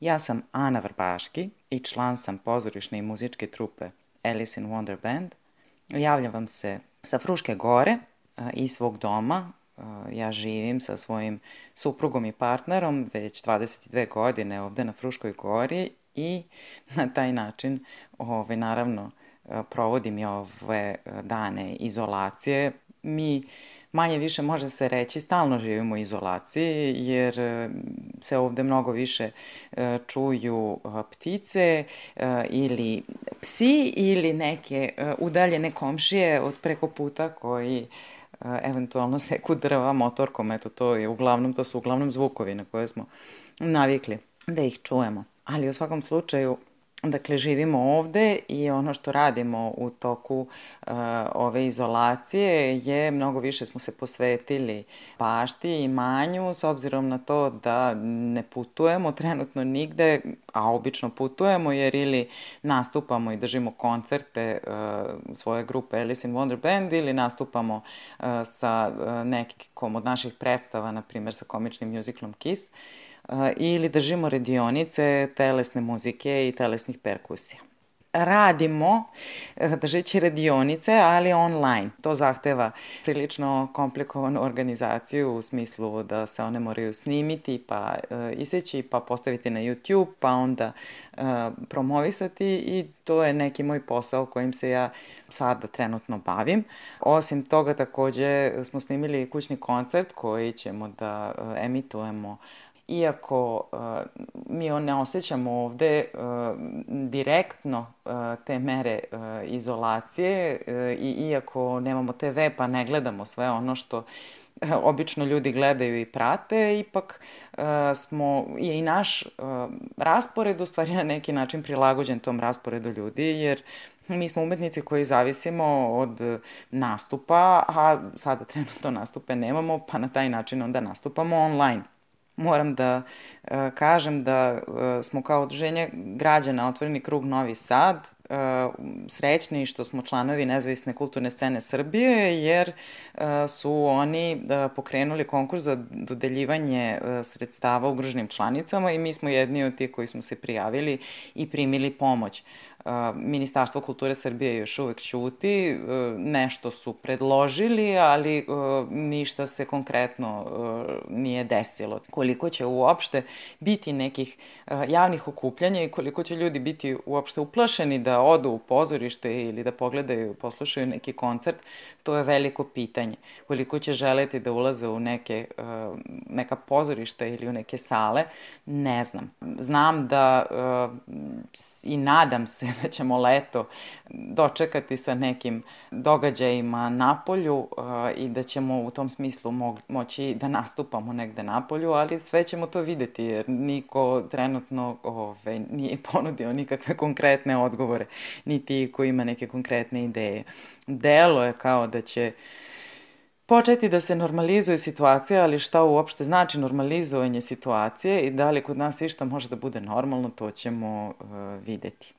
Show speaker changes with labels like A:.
A: Ja sam Ana Vrbaški i član sam pozorišne i muzičke trupe Alice in Wonder Band. Javljam vam se sa Fruške gore i svog doma. Ja živim sa svojim suprugom i partnerom već 22 godine ovde na Fruškoj gori i na taj način, ove, naravno, provodim i ove dane izolacije. Mi manje više može se reći stalno živimo u izolaciji jer e, se ovde mnogo više e, čuju e, ptice ili psi ili neke udaljene komšije od preko puta koji eventualno seku drva motorkom, eto to je uglavnom, to su uglavnom zvukovi na koje smo navikli da ih čujemo. Ali u svakom slučaju Dakle, živimo ovde i ono što radimo u toku uh, ove izolacije je mnogo više smo se posvetili pašti i manju s obzirom na to da ne putujemo trenutno nigde, a obično putujemo jer ili nastupamo i držimo koncerte uh, svoje grupe Alice in Wonder Band ili nastupamo uh, sa uh, nekom od naših predstava, na primjer sa komičnim muziklom Kiss. Uh, ili držimo radionice telesne muzike i telesnih perkusija. Radimo e, držeći radionice, ali online. To zahteva prilično komplikovanu organizaciju u smislu da se one moraju snimiti, pa e, iseći, pa postaviti na YouTube, pa onda e, promovisati i to je neki moj posao kojim se ja sada trenutno bavim. Osim toga takođe smo snimili kućni koncert koji ćemo da emitujemo iako uh, mi ne osjećamo ovde uh, direktno uh, te mere uh, izolacije uh, i iako nemamo TV pa ne gledamo sve ono što uh, obično ljudi gledaju i prate, ipak uh, smo, je i naš uh, raspored u stvari na neki način prilagođen tom rasporedu ljudi, jer mi smo umetnici koji zavisimo od nastupa, a sada trenutno nastupe nemamo, pa na taj način onda nastupamo online moram da e, kažem da e, smo kao odruženje građana Otvoreni krug Novi Sad srećni što smo članovi nezavisne kulturne scene Srbije jer su oni pokrenuli konkurs za dodeljivanje sredstava ugroženim članicama i mi smo jedni od tih koji smo se prijavili i primili pomoć. Ministarstvo kulture Srbije još uvek ćuti, e, nešto su predložili, ali e, ništa se konkretno e, nije desilo. Koliko će uopšte biti nekih javnih okupljanja i koliko će ljudi biti uopšte uplašeni da odu u pozorište ili da pogledaju, poslušaju neki koncert, to je veliko pitanje. Koliko će želeti da ulaze u neke, neka pozorišta ili u neke sale, ne znam. Znam da i nadam se da ćemo leto dočekati sa nekim događajima na polju uh, i da ćemo u tom smislu mo moći da nastupamo negde na polju, ali sve ćemo to videti jer niko trenutno ove, nije ponudio nikakve konkretne odgovore, niti ko ima neke konkretne ideje. Delo je kao da će početi da se normalizuje situacija, ali šta uopšte znači normalizovanje situacije i da li kod nas išta može da bude normalno, to ćemo uh, videti.